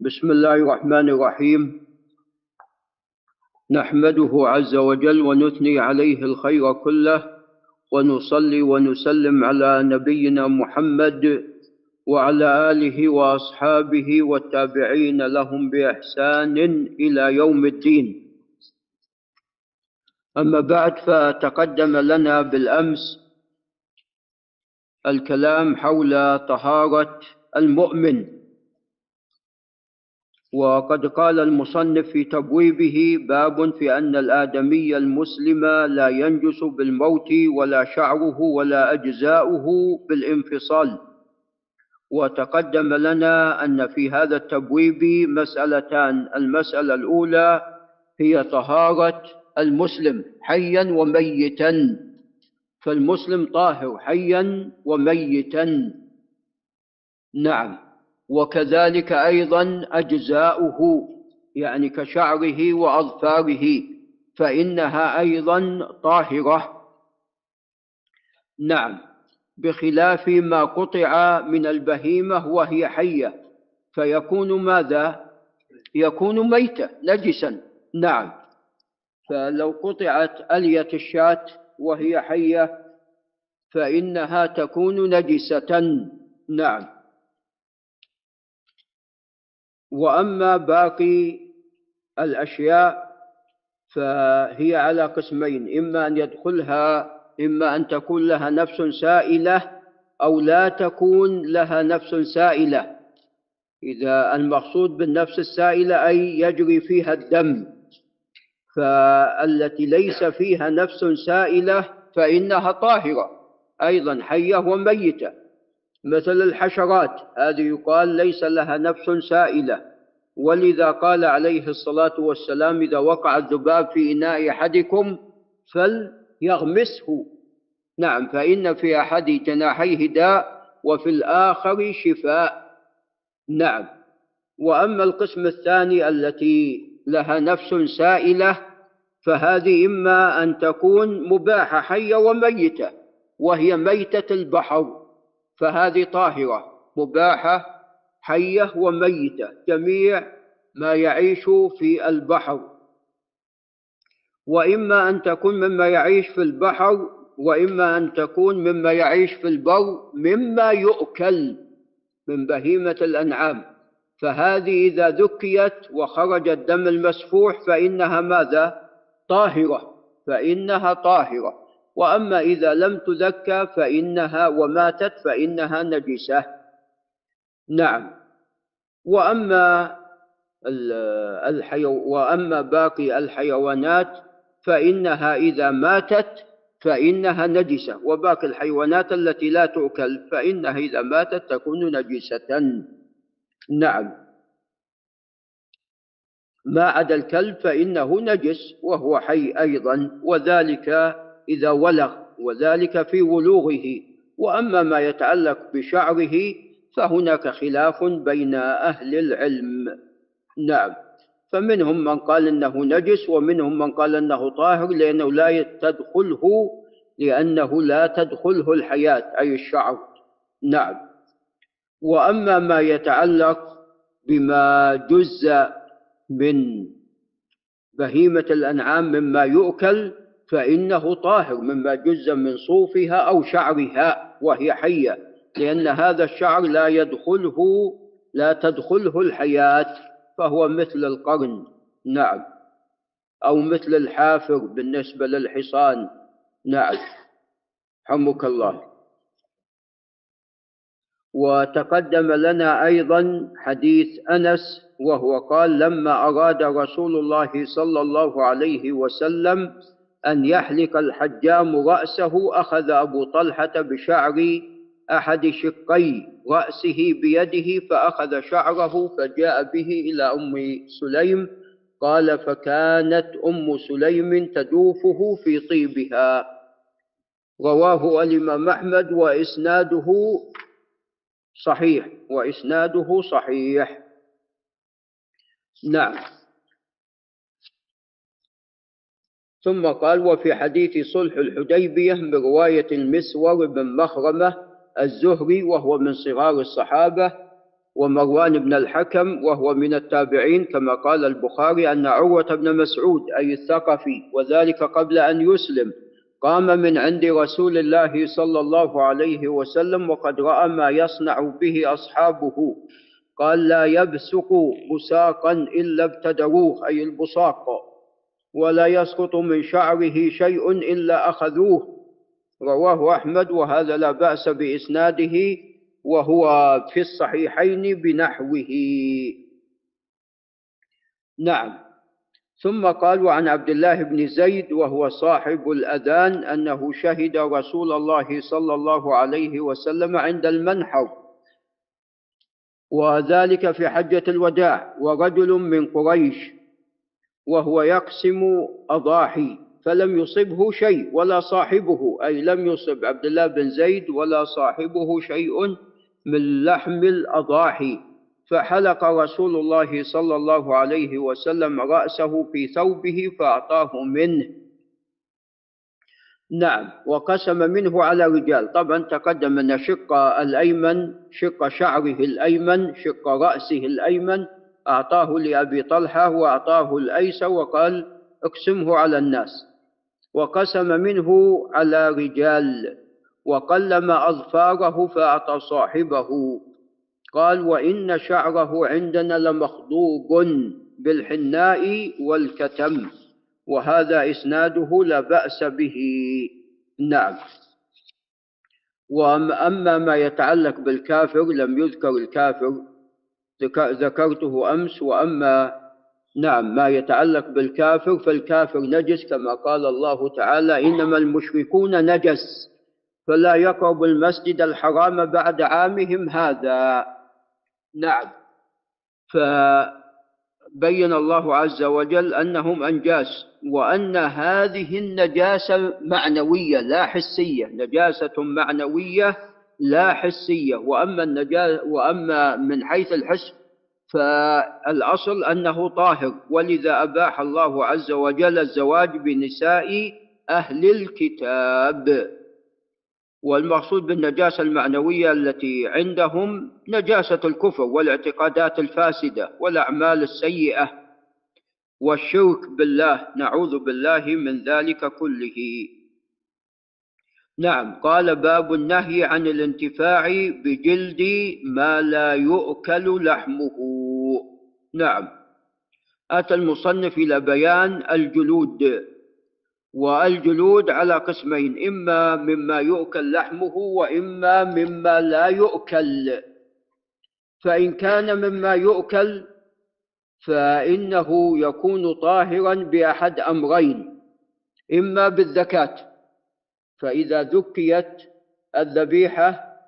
بسم الله الرحمن الرحيم. نحمده عز وجل ونثني عليه الخير كله ونصلي ونسلم على نبينا محمد وعلى آله وأصحابه والتابعين لهم بإحسان إلى يوم الدين. أما بعد فتقدم لنا بالأمس الكلام حول طهارة المؤمن. وقد قال المصنف في تبويبه باب في أن الآدمي المسلم لا ينجس بالموت ولا شعره ولا أجزاؤه بالانفصال. وتقدم لنا أن في هذا التبويب مسألتان المسألة الأولى هي طهارة المسلم حيا وميتا. فالمسلم طاهر حيا وميتا. نعم. وكذلك أيضا أجزاؤه يعني كشعره وأظفاره فإنها أيضا طاهرة. نعم بخلاف ما قطع من البهيمة وهي حية فيكون ماذا؟ يكون ميتة نجسا. نعم فلو قطعت ألية الشاة وهي حية فإنها تكون نجسة. نعم. وأما باقي الأشياء فهي على قسمين إما أن يدخلها إما أن تكون لها نفس سائلة أو لا تكون لها نفس سائلة. إذا المقصود بالنفس السائلة أي يجري فيها الدم فالتي ليس فيها نفس سائلة فإنها طاهرة أيضا حية وميتة. مثل الحشرات هذه يقال ليس لها نفس سائلة. ولذا قال عليه الصلاة والسلام إذا وقع الذباب في إناء أحدكم فليغمسه. نعم فإن في أحد جناحيه داء وفي الآخر شفاء. نعم. وأما القسم الثاني التي لها نفس سائلة فهذه إما أن تكون مباحة حية وميتة وهي ميتة البحر. فهذه طاهرة مباحة حية وميتة جميع ما يعيش في البحر. وإما أن تكون مما يعيش في البحر وإما أن تكون مما يعيش في البر مما يؤكل من بهيمة الأنعام. فهذه إذا ذكيت وخرج الدم المسفوح فإنها ماذا؟ طاهرة فإنها طاهرة. وأما إذا لم تذكى فإنها وماتت فإنها نجسة. نعم. وأما الحيو وأما باقي الحيوانات فإنها إذا ماتت فإنها نجسة. وباقي الحيوانات التي لا تؤكل فإنها إذا ماتت تكون نجسة. نعم. ما عدا الكلب فإنه نجس وهو حي أيضا وذلك إذا ولغ وذلك في ولوغه. وأما ما يتعلق بشعره فهناك خلاف بين أهل العلم. نعم. فمنهم من قال إنه نجس ومنهم من قال إنه طاهر لأنه لا تدخله لأنه لا تدخله الحياة أي الشعر. نعم. وأما ما يتعلق بما جز من بهيمة الأنعام مما يؤكل فإنه طاهر مما جز من صوفها أو شعرها وهي حية لأن هذا الشعر لا يدخله لا تدخله الحياة فهو مثل القرن. نعم. أو مثل الحافر بالنسبة للحصان. نعم. حمك الله. وتقدم لنا أيضا حديث أنس وهو قال لما أراد رسول الله صلى الله عليه وسلم أن يحلق الحجام رأسه أخذ أبو طلحة بشعر أحد شقي رأسه بيده فأخذ شعره فجاء به إلى أم سليم قال فكانت أم سليم تدوفه في طيبها. رواه الإمام أحمد وإسناده صحيح وإسناده صحيح. نعم. ثم قال وفي حديث صلح الحديبية برواية المسور بن مخرمة الزهري وهو من صغار الصحابة ومروان بن الحكم وهو من التابعين كما قال البخاري أن عروة بن مسعود أي الثقفي وذلك قبل أن يسلم قام من عند رسول الله صلى الله عليه وسلم وقد رأى ما يصنع به أصحابه قال لا يبسق بساقا إلا ابتدروه أي البصاق ولا يسقط من شعره شيء إلا أخذوه. رواه أحمد وهذا لا بأس بإسناده وهو في الصحيحين بنحوه. نعم. ثم قال وعن عبد الله بن زيد وهو صاحب الأذان أنه شهد رسول الله صلى الله عليه وسلم عند المنحر. وذلك في حجة الوداع ورجل من قريش. وهو يقسم أضاحي فلم يصبه شيء ولا صاحبه. أي لم يصب عبد الله بن زيد ولا صاحبه شيء من لحم الأضاحي. فحلق رسول الله صلى الله عليه وسلم رأسه في ثوبه فأعطاه منه. نعم وقسم منه على رجال. طبعا تقدم أن شق الأيمن شق شعره الأيمن شق رأسه الأيمن أعطاه لأبي طلحة وأعطاه الأيسر وقال اقسمه على الناس. وقسم منه على رجال وقلم أظفاره فأعطى صاحبه. قال وإن شعره عندنا لمخضوب بالحناء والكتم وهذا إسناده لا بأس به. نعم. وأما ما يتعلق بالكافر لم يذكر الكافر. ذكرته أمس وأما نعم ما يتعلق بالكافر فالكافر نجس كما قال الله تعالى إنما المشركون نجس فلا يقرب المسجد الحرام بعد عامهم هذا. نعم. فبين الله عز وجل أنهم أنجاس وأن هذه النجاسة معنوية لا حسية نجاسة معنوية لا حسية. وأما النجاسة وأما من حيث الحس فالأصل أنه طاهر. ولذا أباح الله عز وجل الزواج بنساء أهل الكتاب. والمقصود بالنجاسة المعنوية التي عندهم نجاسة الكفر والاعتقادات الفاسدة والأعمال السيئة. والشرك بالله نعوذ بالله من ذلك كله. نعم. قال باب النهي عن الانتفاع بجلد ما لا يؤكل لحمه. نعم. أتى المصنف إلى بيان الجلود والجلود على قسمين إما مما يؤكل لحمه وإما مما لا يؤكل. فإن كان مما يؤكل فإنه يكون طاهرا بأحد أمرين إما بالذكاة فإذا ذكيت الذبيحة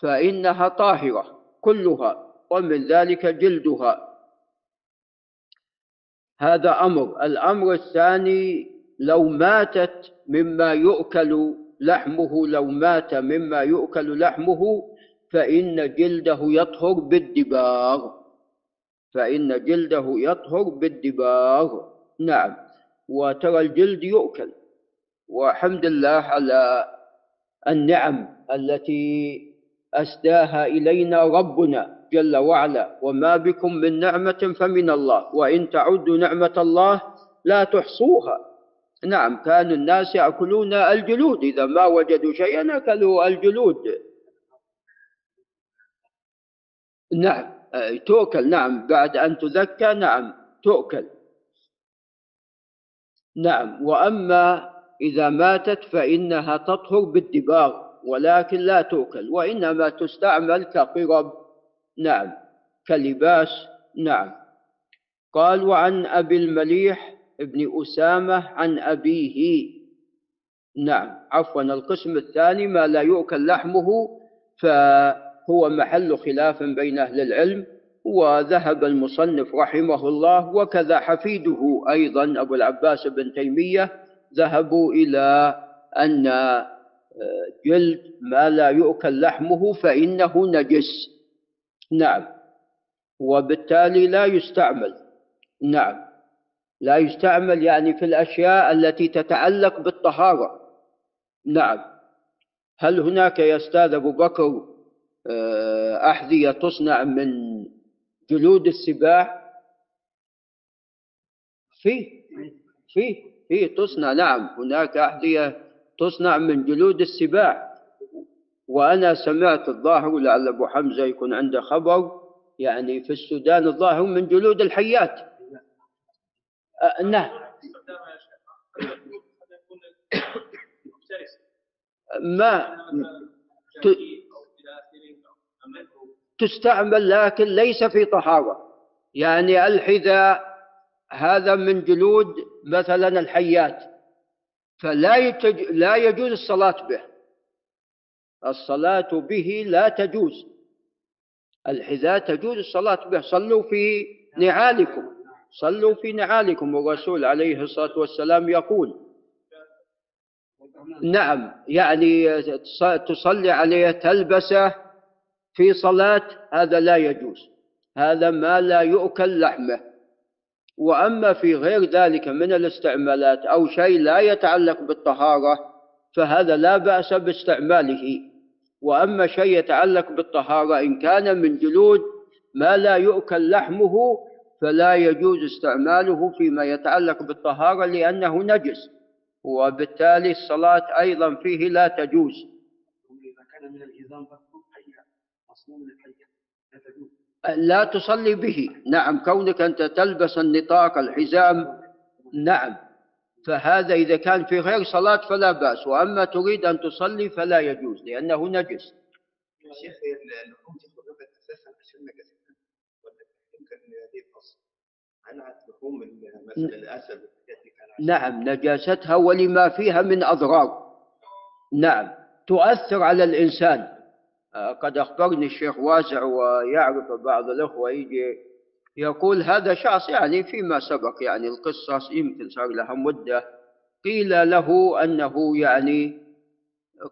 فإنها طاهرة كلها ومن ذلك جلدها. هذا أمر. الأمر الثاني لو ماتت مما يؤكل لحمه لو مات مما يؤكل لحمه فإن جلده يطهر بالدباغ. فإن جلده يطهر بالدباغ. نعم. وترى الجلد يؤكل. وحمد الله على النعم التي أسداها إلينا ربنا جل وعلا. وما بكم من نعمة فمن الله. وإن تعدوا نعمة الله لا تحصوها. نعم كان الناس يأكلون الجلود. إذا ما وجدوا شيئا أكلوا الجلود. نعم تؤكل. نعم بعد أن تذكى نعم تؤكل. نعم وأما إذا ماتت فإنها تطهر بالدباغ ولكن لا تؤكل وإنما تستعمل كقرب. نعم. كلباس. نعم. قال وعن أبي المليح ابن أسامة عن أبيه. نعم. عفوا القسم الثاني ما لا يؤكل لحمه فهو محل خلاف بين أهل العلم. وذهب المصنف رحمه الله وكذا حفيده أيضا أبو العباس بن تيمية ذهبوا إلى أن آه، جلد ما لا يؤكل لحمه فإنه نجس. نعم. وبالتالي لا يستعمل. نعم. لا يستعمل يعني في الأشياء التي تتعلق بالطهارة. نعم. هل هناك يا أستاذ أبو بكر آه، أحذية تصنع من جلود السباع؟ فيه فيه فيه تصنع نعم هناك أحذية تصنع من جلود السباع. وأنا سمعت الظاهر لعل أبو حمزة يكون عنده خبر يعني في السودان الظاهر من جلود الحيات. أه نعم. ما تستعمل لكن ليس في طهارة. يعني الحذاء هذا من جلود مثلا الحيات فلا يتج... لا يجوز الصلاة به. الصلاة به لا تجوز. الحذاء تجوز الصلاة به. صلوا في نعالكم. صلوا في نعالكم. والرسول عليه الصلاة والسلام يقول نعم يعني تصلي عليه تلبسه في صلاة هذا لا يجوز. هذا ما لا يؤكل لحمه. وأما في غير ذلك من الاستعمالات أو شيء لا يتعلق بالطهارة فهذا لا بأس باستعماله. وأما شيء يتعلق بالطهارة إن كان من جلود ما لا يؤكل لحمه فلا يجوز استعماله فيما يتعلق بالطهارة لأنه نجس. وبالتالي الصلاة أيضا فيه لا تجوز. إذا كان من الإزام مصنوع من لا تجوز. لا تصلي به. نعم كونك أنت تلبس النطاق الحزام. نعم. فهذا إذا كان في غير صلاة فلا بأس وأما تريد أن تصلي فلا يجوز لأنه نجس. شيخ اللحوم أساسا عشان نجاستها ولا يمكن يفصل عنها لحوم مثلا الأسد نعم نجاستها ولما فيها من أضرار. نعم. تؤثر على الإنسان. قد أخبرني الشيخ واسع ويعرف بعض الأخوة يجي يقول هذا شخص يعني فيما سبق يعني القصة يمكن صار لها مدة قيل له أنه يعني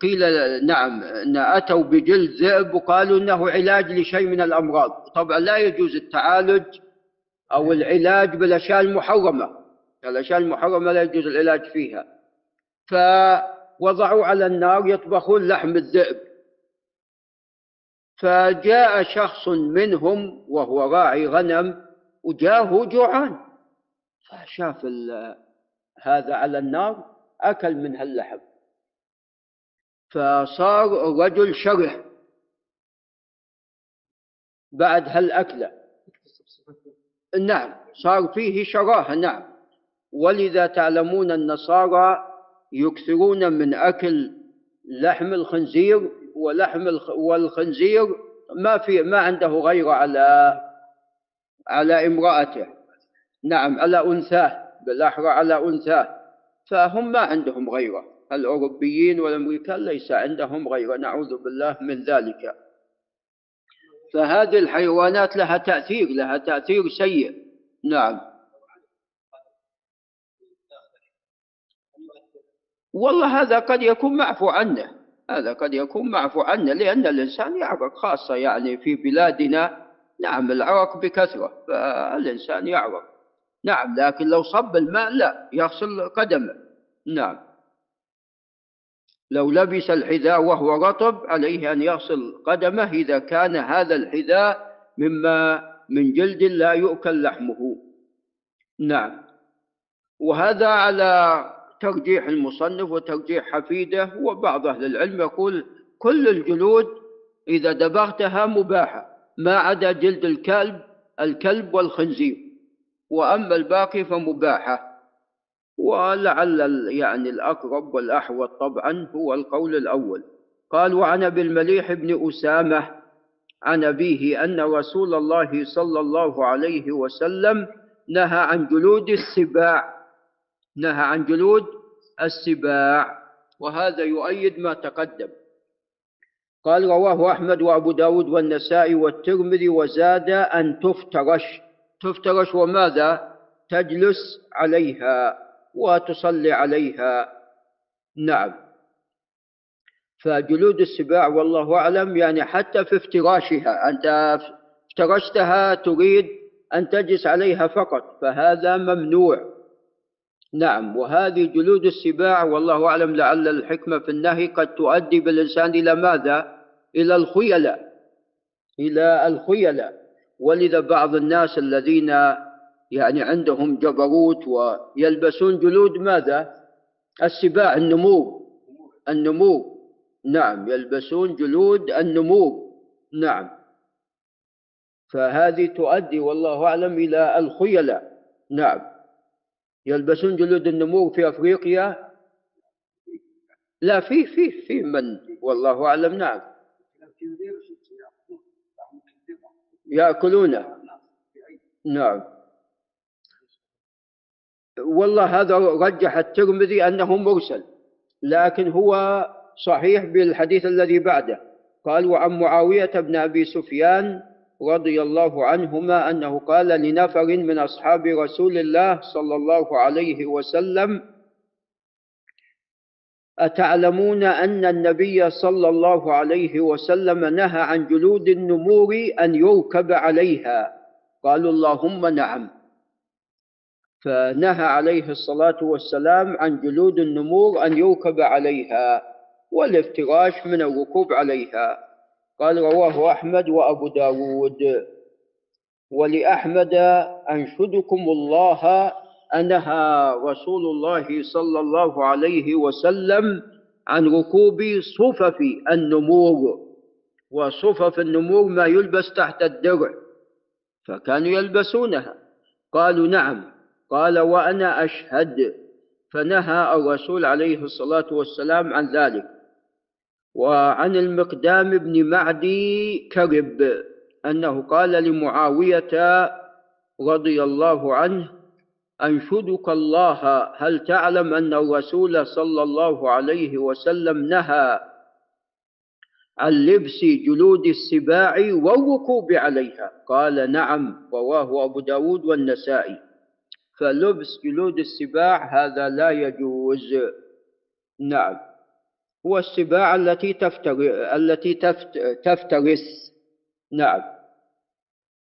قيل نعم أن أتوا بجلد ذئب وقالوا أنه علاج لشيء من الأمراض. طبعا لا يجوز التعالج أو العلاج بالأشياء المحرمة. الأشياء المحرمة لا يجوز العلاج فيها. فوضعوا على النار يطبخون لحم الذئب. فجاء شخص منهم وهو راعي غنم وجاءه جوعان. فشاف هذا على النار أكل من هاللحم فصار الرجل شره. بعد هالأكلة. نعم صار فيه شراهة نعم. ولذا تعلمون النصارى يكثرون من أكل لحم الخنزير ولحم والخنزير ما في ما عنده غير على على امرأته. نعم على أنثاه بالأحرى على أنثاه. فهم ما عندهم غيره. الأوروبيين والأمريكان ليس عندهم غيره. نعوذ بالله من ذلك. فهذه الحيوانات لها تأثير لها تأثير سيء. نعم. والله هذا قد يكون معفو عنه. هذا قد يكون معفو عنه لأن الإنسان يعرق خاصة يعني في بلادنا. نعم العرق بكثرة فالإنسان يعرق. نعم لكن لو صب الماء لا يغسل قدمه. نعم. لو لبس الحذاء وهو رطب عليه أن يغسل قدمه إذا كان هذا الحذاء مما من جلد لا يؤكل لحمه. نعم. وهذا على ترجيح المصنف وترجيح حفيده وبعض أهل العلم يقول كل الجلود إذا دبغتها مباحة ما عدا جلد الكلب الكلب والخنزير. وأما الباقي فمباحة. ولعل يعني الأقرب والأحوط طبعا هو القول الأول. قال وعن أبي المليح بن أسامة عن أبيه أن رسول الله صلى الله عليه وسلم نهى عن جلود السباع نهى عن جلود السباع وهذا يؤيد ما تقدم. قال رواه أحمد وأبو داود والنسائي والترمذي وزاد أن تفترش. تفترش وماذا؟ تجلس عليها وتصلي عليها. نعم. فجلود السباع والله أعلم يعني حتى في افتراشها. أنت افترشتها تريد أن تجلس عليها فقط فهذا ممنوع. نعم وهذه جلود السباع والله أعلم لعل الحكمة في النهي قد تؤدي بالإنسان إلى ماذا؟ إلى الخيلاء إلى الخيلاء ولذا بعض الناس الذين يعني عندهم جبروت ويلبسون جلود ماذا؟ السباع النمور النمور نعم يلبسون جلود النمور نعم. فهذه تؤدي والله أعلم إلى الخيلاء نعم. يلبسون جلود النمور في أفريقيا؟ لا في في في من؟ والله أعلم نعم. يأكلونه. نعم. والله هذا رجح الترمذي أنه مرسل لكن هو صحيح بالحديث الذي بعده. قال وعن معاوية بن أبي سفيان رضي الله عنهما أنه قال لنفر من أصحاب رسول الله صلى الله عليه وسلم أتعلمون أن النبي صلى الله عليه وسلم نهى عن جلود النمور أن يركب عليها؟ قالوا اللهم نعم. فنهى عليه الصلاة والسلام عن جلود النمور أن يركب عليها والافتراش من الركوب عليها. قال رواه أحمد وأبو داود. ولأحمد أنشدكم الله أنهى رسول الله صلى الله عليه وسلم عن ركوب صفف النمور. وصفف النمور ما يلبس تحت الدرع فكانوا يلبسونها. قالوا نعم. قال وأنا أشهد. فنهى الرسول عليه الصلاة والسلام عن ذلك. وعن المقدام بن معدي كرب أنه قال لمعاوية رضي الله عنه أنشدك الله هل تعلم أن الرسول صلى الله عليه وسلم نهى عن لبس جلود السباع والركوب عليها؟ قال نعم رواه أبو داود والنسائي. فلبس جلود السباع هذا لا يجوز. نعم. هو السباع التي تفتر التي تفترس. نعم.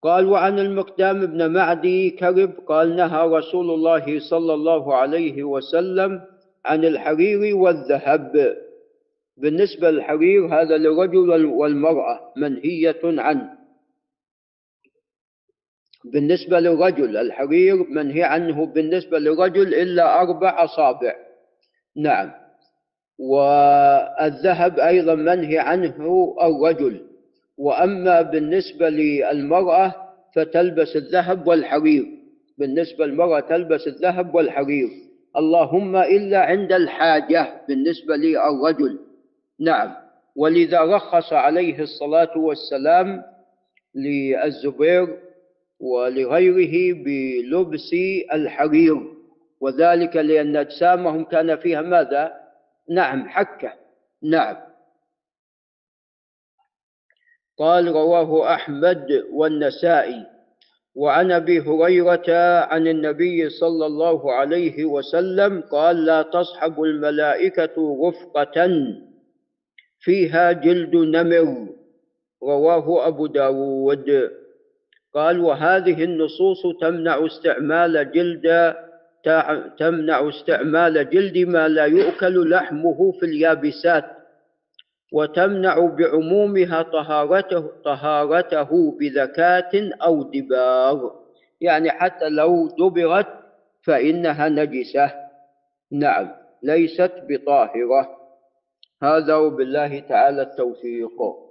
قال وعن المقدام بن معدي كرب قال نهى رسول الله صلى الله عليه وسلم عن الحرير والذهب. بالنسبة للحرير هذا للرجل والمرأة منهية عنه. بالنسبة للرجل الحرير منهي عنه بالنسبة للرجل إلا أربع أصابع. نعم. والذهب أيضا منهي عنه الرجل وأما بالنسبة للمرأة فتلبس الذهب والحرير. بالنسبة للمرأة تلبس الذهب والحرير. اللهم إلا عند الحاجة بالنسبة للرجل نعم. ولذا رخص عليه الصلاة والسلام للزبير ولغيره بلبس الحرير. وذلك لأن أجسامهم كان فيها ماذا؟ نعم حكة. نعم. قال رواه أحمد والنسائي. وعن أبي هريرة عن النبي صلى الله عليه وسلم قال لا تصحب الملائكة رفقة فيها جلد نمر. رواه أبو داود. قال وهذه النصوص تمنع استعمال جلد تمنع استعمال جلد ما لا يؤكل لحمه في اليابسات وتمنع بعمومها طهارته طهارته بذكاة أو دباغ. يعني حتى لو دبغت فإنها نجسة. نعم ليست بطاهرة. هذا وبالله تعالى التوفيق.